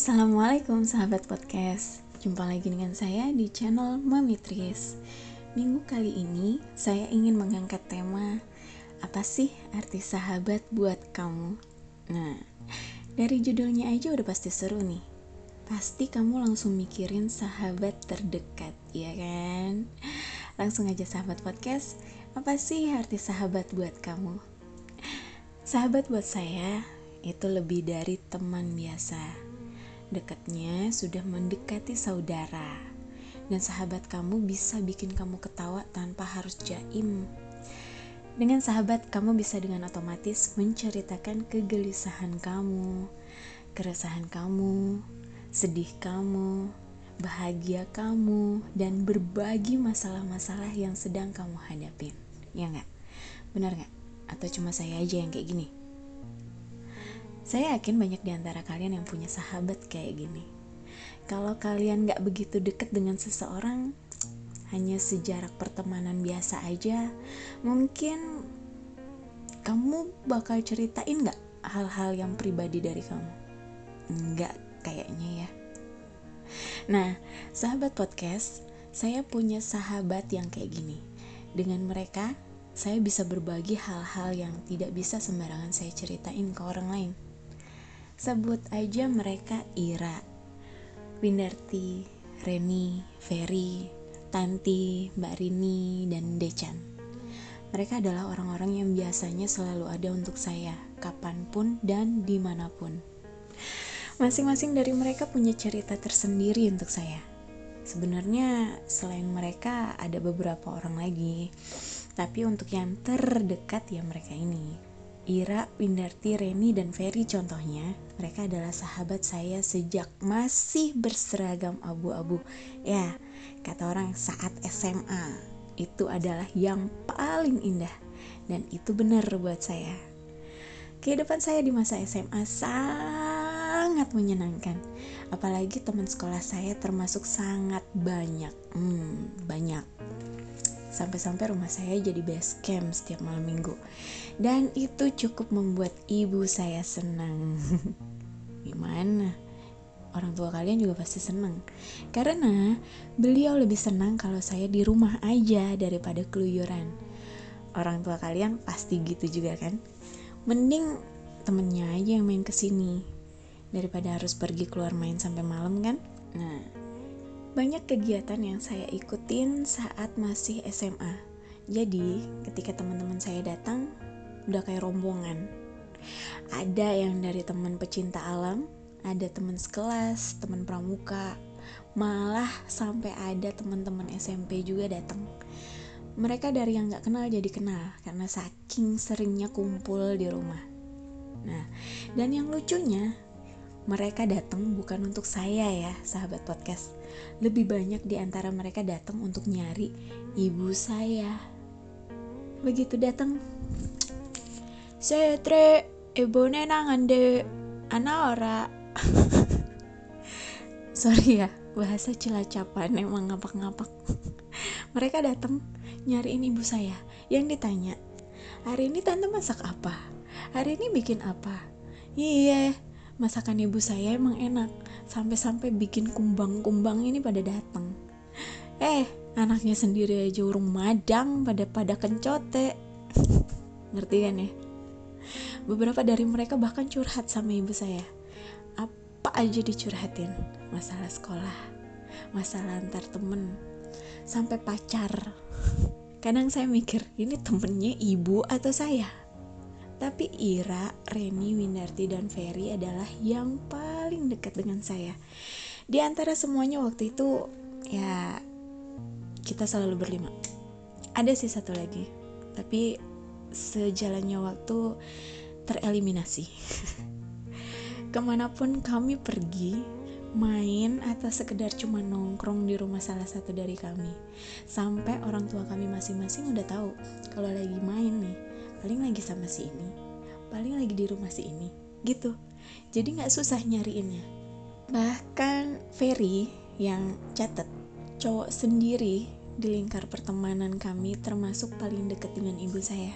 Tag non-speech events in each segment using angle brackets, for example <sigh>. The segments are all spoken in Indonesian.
Assalamualaikum sahabat podcast Jumpa lagi dengan saya di channel Mami Tris Minggu kali ini saya ingin mengangkat tema Apa sih arti sahabat buat kamu? Nah, dari judulnya aja udah pasti seru nih Pasti kamu langsung mikirin sahabat terdekat, ya kan? Langsung aja sahabat podcast Apa sih arti sahabat buat kamu? Sahabat buat saya itu lebih dari teman biasa Dekatnya sudah mendekati saudara, dan sahabat kamu bisa bikin kamu ketawa tanpa harus jaim. Dengan sahabat, kamu bisa dengan otomatis menceritakan kegelisahan kamu, keresahan kamu, sedih kamu, bahagia kamu, dan berbagi masalah-masalah yang sedang kamu hadapin. Ya nggak? Benar nggak? Atau cuma saya aja yang kayak gini? Saya yakin banyak di antara kalian yang punya sahabat kayak gini. Kalau kalian gak begitu deket dengan seseorang, hanya sejarak pertemanan biasa aja, mungkin kamu bakal ceritain gak hal-hal yang pribadi dari kamu? Enggak kayaknya ya. Nah, sahabat podcast, saya punya sahabat yang kayak gini. Dengan mereka, saya bisa berbagi hal-hal yang tidak bisa sembarangan saya ceritain ke orang lain. Sebut aja mereka Ira, Windarti, Reni, Ferry, Tanti, Mbak Rini, dan Decan. Mereka adalah orang-orang yang biasanya selalu ada untuk saya, kapan pun dan di mana pun. Masing-masing dari mereka punya cerita tersendiri untuk saya. Sebenarnya selain mereka ada beberapa orang lagi, tapi untuk yang terdekat ya mereka ini. Ira, Windarti, Reni, dan Ferry contohnya, mereka adalah sahabat saya sejak masih berseragam abu-abu. Ya, kata orang saat SMA, itu adalah yang paling indah. Dan itu benar buat saya. Kehidupan saya di masa SMA sangat menyenangkan. Apalagi teman sekolah saya termasuk sangat banyak. Hmm, banyak sampai-sampai rumah saya jadi base camp setiap malam minggu. Dan itu cukup membuat ibu saya senang. <laughs> Gimana? Orang tua kalian juga pasti senang. Karena beliau lebih senang kalau saya di rumah aja daripada keluyuran. Orang tua kalian pasti gitu juga kan? Mending temennya aja yang main ke sini daripada harus pergi keluar main sampai malam kan? Nah banyak kegiatan yang saya ikutin saat masih SMA. Jadi, ketika teman-teman saya datang, udah kayak rombongan. Ada yang dari teman pecinta alam, ada teman sekelas, teman pramuka, malah sampai ada teman-teman SMP juga datang. Mereka dari yang gak kenal jadi kenal karena saking seringnya kumpul di rumah. Nah, dan yang lucunya, mereka datang bukan untuk saya ya, sahabat podcast. Lebih banyak di antara mereka datang untuk nyari ibu saya. Begitu datang, Setre, ibu nenangan de, anak ora. <laughs> Sorry ya, bahasa cilacapan emang ngapak-ngapak. <laughs> mereka datang nyariin ibu saya. Yang ditanya, hari ini tante masak apa? Hari ini bikin apa? Iya, masakan ibu saya emang enak. Sampai-sampai bikin kumbang-kumbang ini pada datang eh anaknya sendiri aja urung madang pada pada kencote. <laughs> Ngerti kan ya? Beberapa dari mereka bahkan curhat sama ibu saya. Apa aja dicurhatin? Masalah sekolah masalah antar temen sampai pacar. <laughs> Kadang saya mikir ini temennya ibu atau saya tapi Ira, Reni, Winarti, dan Ferry adalah yang paling dekat dengan saya. Di antara semuanya waktu itu, ya kita selalu berlima. Ada sih satu lagi, tapi sejalannya waktu tereliminasi. <laughs> Ke mana pun kami pergi, main atau sekedar cuma nongkrong di rumah salah satu dari kami sampai orang tua kami masing-masing udah tahu kalau lagi main nih paling lagi sama si ini. Paling lagi di rumah si ini. Gitu. Jadi nggak susah nyariinnya. Bahkan Ferry yang catet cowok sendiri di lingkar pertemanan kami termasuk paling dekat dengan ibu saya.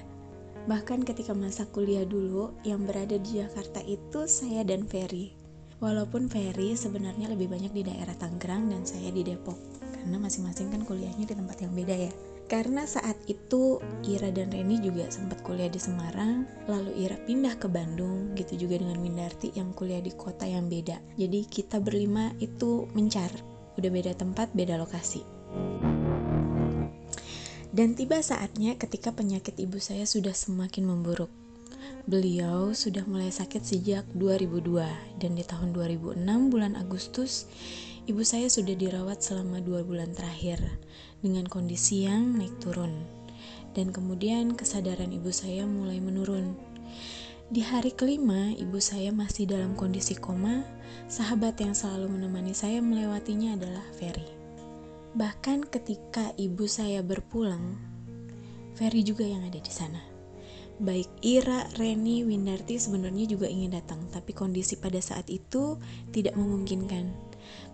Bahkan ketika masa kuliah dulu yang berada di Jakarta itu saya dan Ferry. Walaupun Ferry sebenarnya lebih banyak di daerah Tangerang dan saya di Depok. Karena masing-masing kan kuliahnya di tempat yang beda ya. Karena saat itu Ira dan Reni juga sempat kuliah di Semarang, lalu Ira pindah ke Bandung, gitu juga dengan Windarti yang kuliah di kota yang beda. Jadi kita berlima itu mencar, udah beda tempat, beda lokasi. Dan tiba saatnya ketika penyakit ibu saya sudah semakin memburuk. Beliau sudah mulai sakit sejak 2002 dan di tahun 2006 bulan Agustus ibu saya sudah dirawat selama dua bulan terakhir dengan kondisi yang naik turun. Dan kemudian kesadaran ibu saya mulai menurun. Di hari kelima, ibu saya masih dalam kondisi koma. Sahabat yang selalu menemani saya melewatinya adalah Ferry. Bahkan ketika ibu saya berpulang, Ferry juga yang ada di sana. Baik Ira, Reni, Windarti sebenarnya juga ingin datang, tapi kondisi pada saat itu tidak memungkinkan.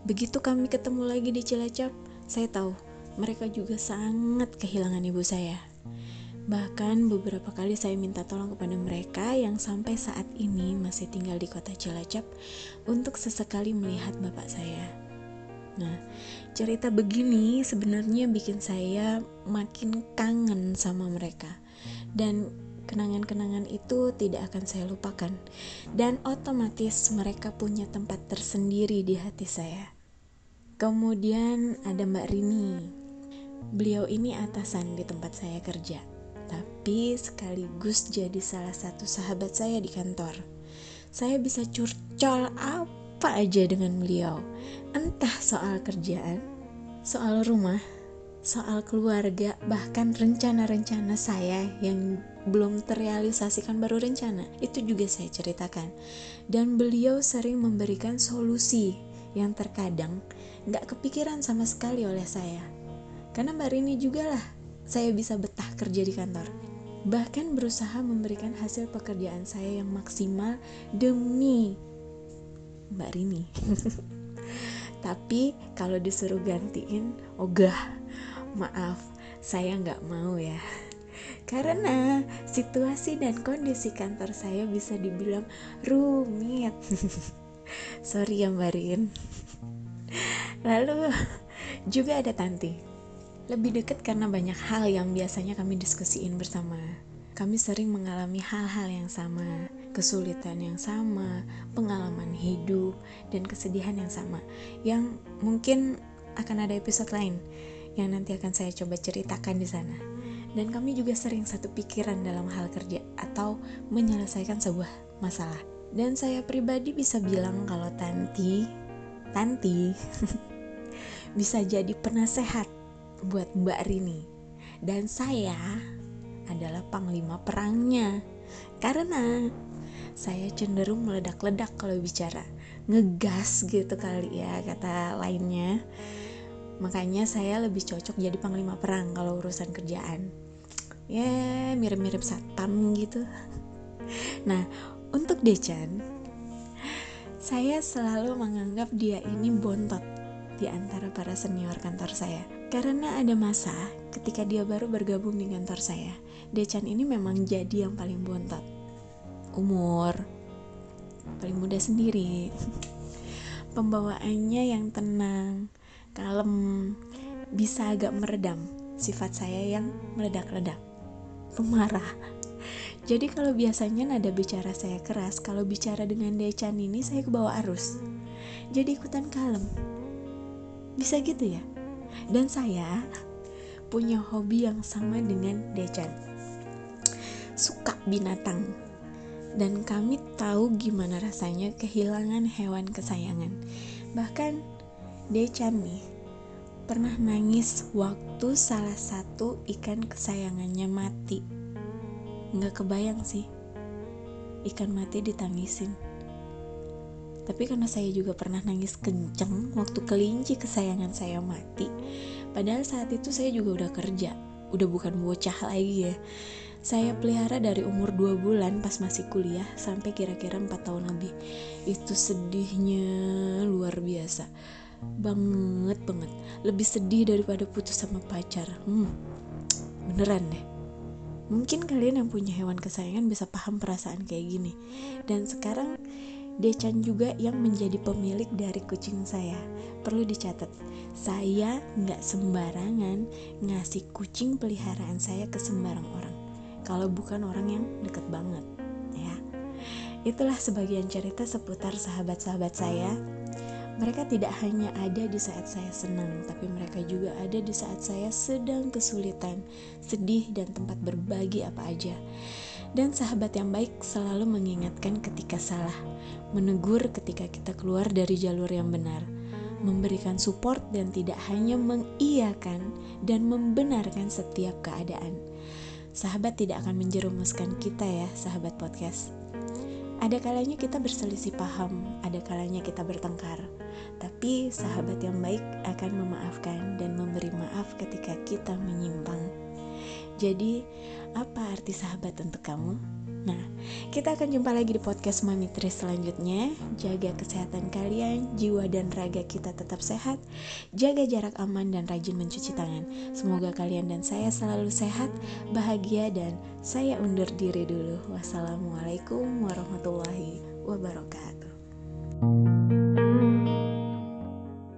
Begitu kami ketemu lagi di Cilacap, saya tahu mereka juga sangat kehilangan ibu saya. Bahkan beberapa kali saya minta tolong kepada mereka yang sampai saat ini masih tinggal di kota Cilacap untuk sesekali melihat bapak saya. Nah, cerita begini sebenarnya bikin saya makin kangen sama mereka. Dan kenangan-kenangan itu tidak akan saya lupakan, dan otomatis mereka punya tempat tersendiri di hati saya. Kemudian ada Mbak Rini. Beliau ini atasan di tempat saya kerja, tapi sekaligus jadi salah satu sahabat saya di kantor. Saya bisa curcol apa aja dengan beliau, entah soal kerjaan, soal rumah, soal keluarga, bahkan rencana-rencana saya yang belum terrealisasikan baru rencana, itu juga saya ceritakan. Dan beliau sering memberikan solusi yang terkadang nggak kepikiran sama sekali oleh saya. Karena Mbak Rini juga lah saya bisa betah kerja di kantor. Bahkan berusaha memberikan hasil pekerjaan saya yang maksimal demi Mbak Rini. <laughs> Tapi kalau disuruh gantiin, ogah. Maaf saya nggak mau ya. Karena situasi dan kondisi kantor saya bisa dibilang rumit. <laughs> Sorry ya Mbak Rin. Lalu juga ada Tanti. Lebih dekat karena banyak hal yang biasanya kami diskusiin bersama. Kami sering mengalami hal-hal yang sama, kesulitan yang sama, pengalaman hidup, dan kesedihan yang sama, yang mungkin akan ada episode lain yang nanti akan saya coba ceritakan di sana. Dan kami juga sering satu pikiran dalam hal kerja atau menyelesaikan sebuah masalah. Dan saya pribadi bisa bilang kalau Tanti, Tanti <laughs> bisa jadi penasehat buat Mbak Rini. Dan saya adalah panglima perangnya. Karena saya cenderung meledak-ledak kalau bicara. Ngegas gitu kali ya kata lainnya Makanya saya lebih cocok jadi panglima perang kalau urusan kerjaan. Ya, mirip-mirip satpam gitu. <laughs> Nah, untuk Decan, saya selalu menganggap dia ini bontot di antara para senior kantor saya. Karena ada masa ketika dia baru bergabung di kantor saya, Decan ini memang jadi yang paling bontot. Umur, paling muda sendiri. <laughs> Pembawaannya yang tenang, kalem, bisa agak meredam sifat saya yang meledak-ledak, pemarah. Jadi kalau biasanya nada bicara saya keras, kalau bicara dengan Decan ini saya ke bawah arus. Jadi ikutan kalem. Bisa gitu ya? Dan saya punya hobi yang sama dengan Decan. Suka binatang. Dan kami tahu gimana rasanya kehilangan hewan kesayangan. Bahkan Decan nih pernah nangis waktu salah satu ikan kesayangannya mati. Nggak kebayang sih, ikan mati ditangisin. Tapi karena saya juga pernah nangis kenceng waktu kelinci kesayangan saya mati. Padahal saat itu saya juga udah kerja, udah bukan bocah lagi ya. Saya pelihara dari umur 2 bulan pas masih kuliah sampai kira-kira 4 tahun lebih. Itu sedihnya luar biasa banget banget lebih sedih daripada putus sama pacar hmm, beneran deh mungkin kalian yang punya hewan kesayangan bisa paham perasaan kayak gini dan sekarang Decan juga yang menjadi pemilik dari kucing saya. Perlu dicatat, saya nggak sembarangan ngasih kucing peliharaan saya ke sembarang orang. Kalau bukan orang yang deket banget, ya. Itulah sebagian cerita seputar sahabat-sahabat saya. Mereka tidak hanya ada di saat saya senang, tapi mereka juga ada di saat saya sedang kesulitan, sedih, dan tempat berbagi apa aja. Dan sahabat yang baik selalu mengingatkan ketika salah, menegur ketika kita keluar dari jalur yang benar, memberikan support dan tidak hanya mengiyakan dan membenarkan setiap keadaan. Sahabat tidak akan menjerumuskan kita ya, sahabat podcast. Ada kalanya kita berselisih paham, ada kalanya kita bertengkar. Tapi sahabat yang baik akan memaafkan dan memberi maaf ketika kita menyimpang. Jadi, apa arti sahabat untuk kamu? Nah, kita akan jumpa lagi di podcast Mami Tri selanjutnya. Jaga kesehatan kalian, jiwa dan raga kita tetap sehat. Jaga jarak aman dan rajin mencuci tangan. Semoga kalian dan saya selalu sehat, bahagia, dan saya undur diri dulu. Wassalamualaikum warahmatullahi wabarakatuh.